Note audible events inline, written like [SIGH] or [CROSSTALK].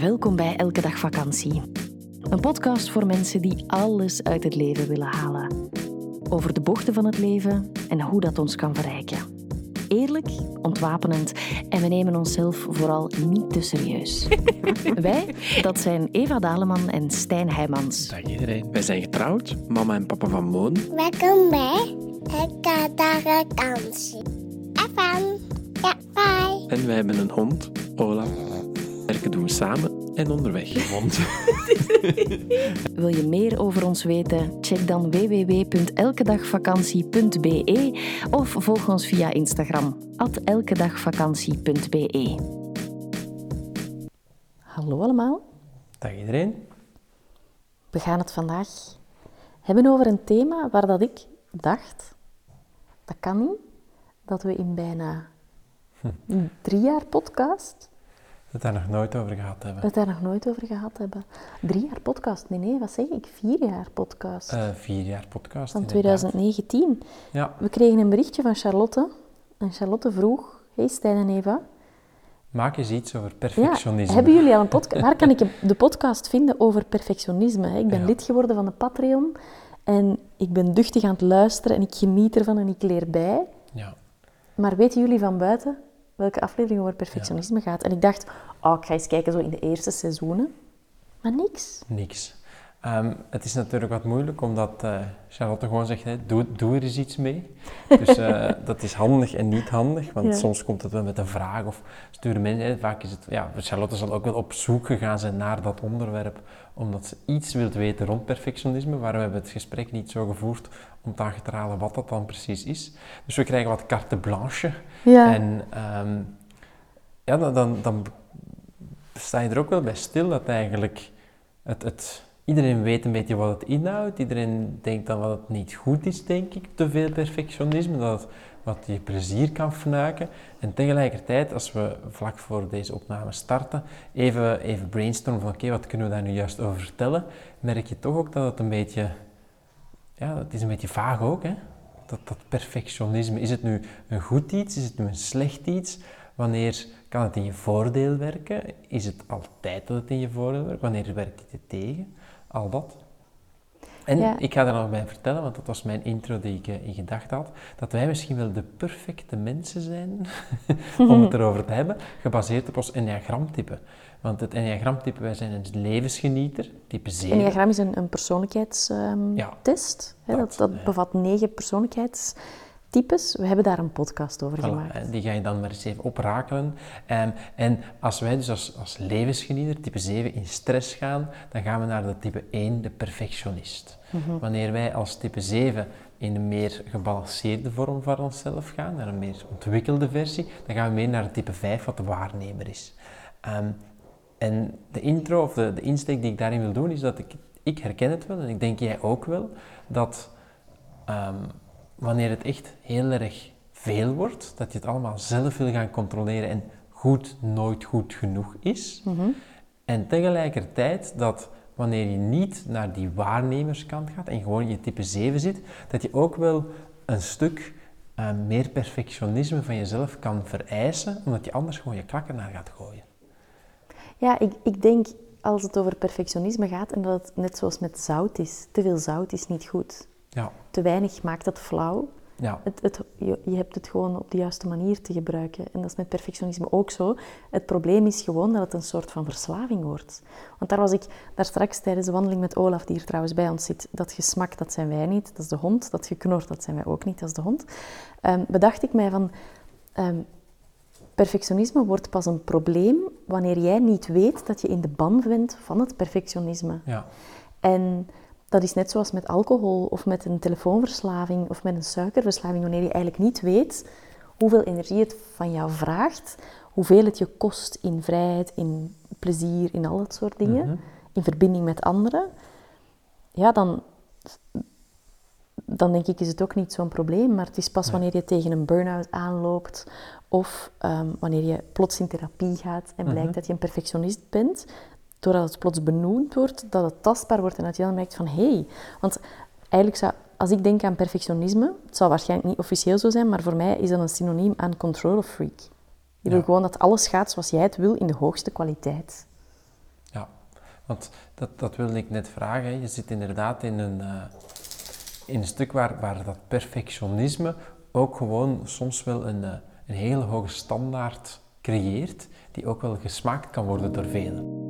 Welkom bij Elke Dag Vakantie. Een podcast voor mensen die alles uit het leven willen halen. Over de bochten van het leven en hoe dat ons kan verrijken. Eerlijk, ontwapenend en we nemen onszelf vooral niet te serieus. [LAUGHS] Wij, dat zijn Eva Daleman en Stijn Heijmans. Dag iedereen. Wij zijn getrouwd, mama en papa van Moon. Welkom bij Elke Dag Vakantie. FM. Ja, bye. En wij hebben een hond, Ola. Werken doen we samen en onderweg. Hond. [LAUGHS] Wil je meer over ons weten? Check dan www.elkedagvakantie.be of volg ons via Instagram, elkedagvakantie.be. Hallo allemaal. Dag iedereen. We gaan het vandaag hebben over een thema waar dat ik dacht, dat kan niet, dat we in bijna [LAUGHS] drie jaar podcast Dat daar nog nooit over gehad hebben. het daar nog nooit over gehad hebben. Drie jaar podcast? Nee, nee, wat zeg ik? Vier jaar podcast. Eh, vier jaar podcast. van inderdaad. 2019. Ja, We kregen een berichtje van Charlotte. En Charlotte vroeg, hey Stijn en Eva. maak eens iets over Ja, perfectionisme. hebben jullie al een podcast? [LAUGHS] Waar kan ik de podcast vinden over perfectionisme? Ik ben Ja. lid geworden van de Patreon. En ik ben duchtig aan het luisteren en ik geniet ervan en ik leer bij. Ja. Maar weten jullie van buiten welke aflevering over perfectionisme gaat? En ik dacht, oh, ik ga eens kijken zo in de eerste seizoenen. Maar niks. Niks. Ehm, het is natuurlijk wat moeilijk, omdat eh, Charlotte gewoon zegt, doe, doe er eens iets mee. Dus eh, [LAUGHS] dat is handig en niet handig, want Ja. soms komt het wel met een vraag of sturen mensen, vaak is het, ja, Charlotte zal ook wel op zoek gegaan zijn naar dat onderwerp, omdat ze iets wilt weten rond perfectionisme, maar we hebben het gesprek niet zo gevoerd om te achterhalen wat dat dan precies is. Dus we krijgen wat carte blanche Ja, en ehm, ja, dan, dan, dan sta je er ook wel bij stil dat eigenlijk het, het, iedereen weet een beetje wat het inhoudt. Iedereen denkt dan wat het niet goed is, denk ik, te veel perfectionisme, dat het wat je plezier kan fnuiken. En tegelijkertijd, als we vlak voor deze opname starten, even, even brainstormen van oké, wat kunnen we daar nu juist over vertellen, merk je toch ook dat het een beetje, ja, het is een beetje vaag ook, hè? Dat, dat perfectionisme, is het nu een goed iets, is het nu een slecht iets? Wanneer kan het in je voordeel werken? Is het altijd dat het in je voordeel werkt? Wanneer werkt het je tegen? Al dat. En Ja. ik ga daar nog bij vertellen, want dat was mijn intro die ik eh, in gedachten had, dat wij misschien wel de perfecte mensen zijn [LAUGHS] om het [LAUGHS] erover te hebben, gebaseerd op ons enneagramtype. Want het enneagramtype, wij zijn een levensgenieter, type 7. Enneagram is een, een persoonlijkheidstest. Ja, dat dat, dat bevat negen persoonlijkheidstypes. We hebben daar een podcast over Voilà, gemaakt. en die ga je dan maar eens even oprakelen. Ehm, en als wij dus als, als levensgenieter, type 7, in stress gaan, dan gaan we naar de type 1, de perfectionist. Mhm. Wanneer wij als type 7 in een meer gebalanceerde vorm van onszelf gaan, naar een meer ontwikkelde versie, dan gaan we meer naar de type 5, wat de waarnemer is. Ehm, en de intro, of de, de insteek die ik daarin wil doen, is dat ik, ik herken het wel, en ik denk jij ook wel, dat ehm, wanneer het echt heel erg veel wordt, dat je het allemaal zelf wil gaan controleren en goed nooit goed genoeg is. Mhm. En tegelijkertijd dat wanneer je niet naar die waarnemerskant gaat en gewoon in je type 7 zit, dat je ook wel een stuk eh, meer perfectionisme van jezelf kan vereisen, omdat je anders gewoon je klakken naar gaat gooien. Ja, ik, ik denk als het over perfectionisme gaat en dat het net zoals met zout is. Te veel zout is niet goed. Ja, Te weinig maakt het flauw. ja, Het, het, je, je hebt het gewoon op de juiste manier te gebruiken. En dat is met perfectionisme ook zo. Het probleem is gewoon dat het een soort van verslaving wordt. Want daar was ik daar straks tijdens de wandeling met Olaf, die hier trouwens bij ons zit. Dat gesmak, dat zijn wij niet. Dat is de hond. Dat geknor, dat zijn wij ook niet. Dat is de hond. Ehm, bedacht ik mij van... ehm, perfectionisme wordt pas een probleem wanneer jij niet weet dat je in de ban bent van het perfectionisme. ja, En dat is net zoals met alcohol of met een telefoonverslaving of met een suikerverslaving, wanneer je eigenlijk niet weet hoeveel energie het van jou vraagt, hoeveel het je kost in vrijheid, in plezier, in al dat soort dingen, Mhm. in verbinding met anderen, ja, dan, dan denk ik is het ook niet zo'n probleem. Maar het is pas Nee. wanneer je tegen een burn-out aanloopt of ehm, wanneer je plots in therapie gaat en blijkt Mhm. dat je een perfectionist bent, doordat het plots benoemd wordt, dat het tastbaar wordt en dat je dan merkt van hé, hey, want eigenlijk zou, als ik denk aan perfectionisme, het zal waarschijnlijk niet officieel zo zijn, maar voor mij is dat een synoniem aan control freak. Je wil Ja. gewoon dat alles gaat zoals jij het wil in de hoogste kwaliteit. Want dat, dat wilde ik net vragen. Je zit inderdaad in een, eh, in een stuk waar, waar dat perfectionisme ook gewoon soms wel een, eh, een hele hoge standaard creëert, die ook wel gesmaakt kan worden door velen.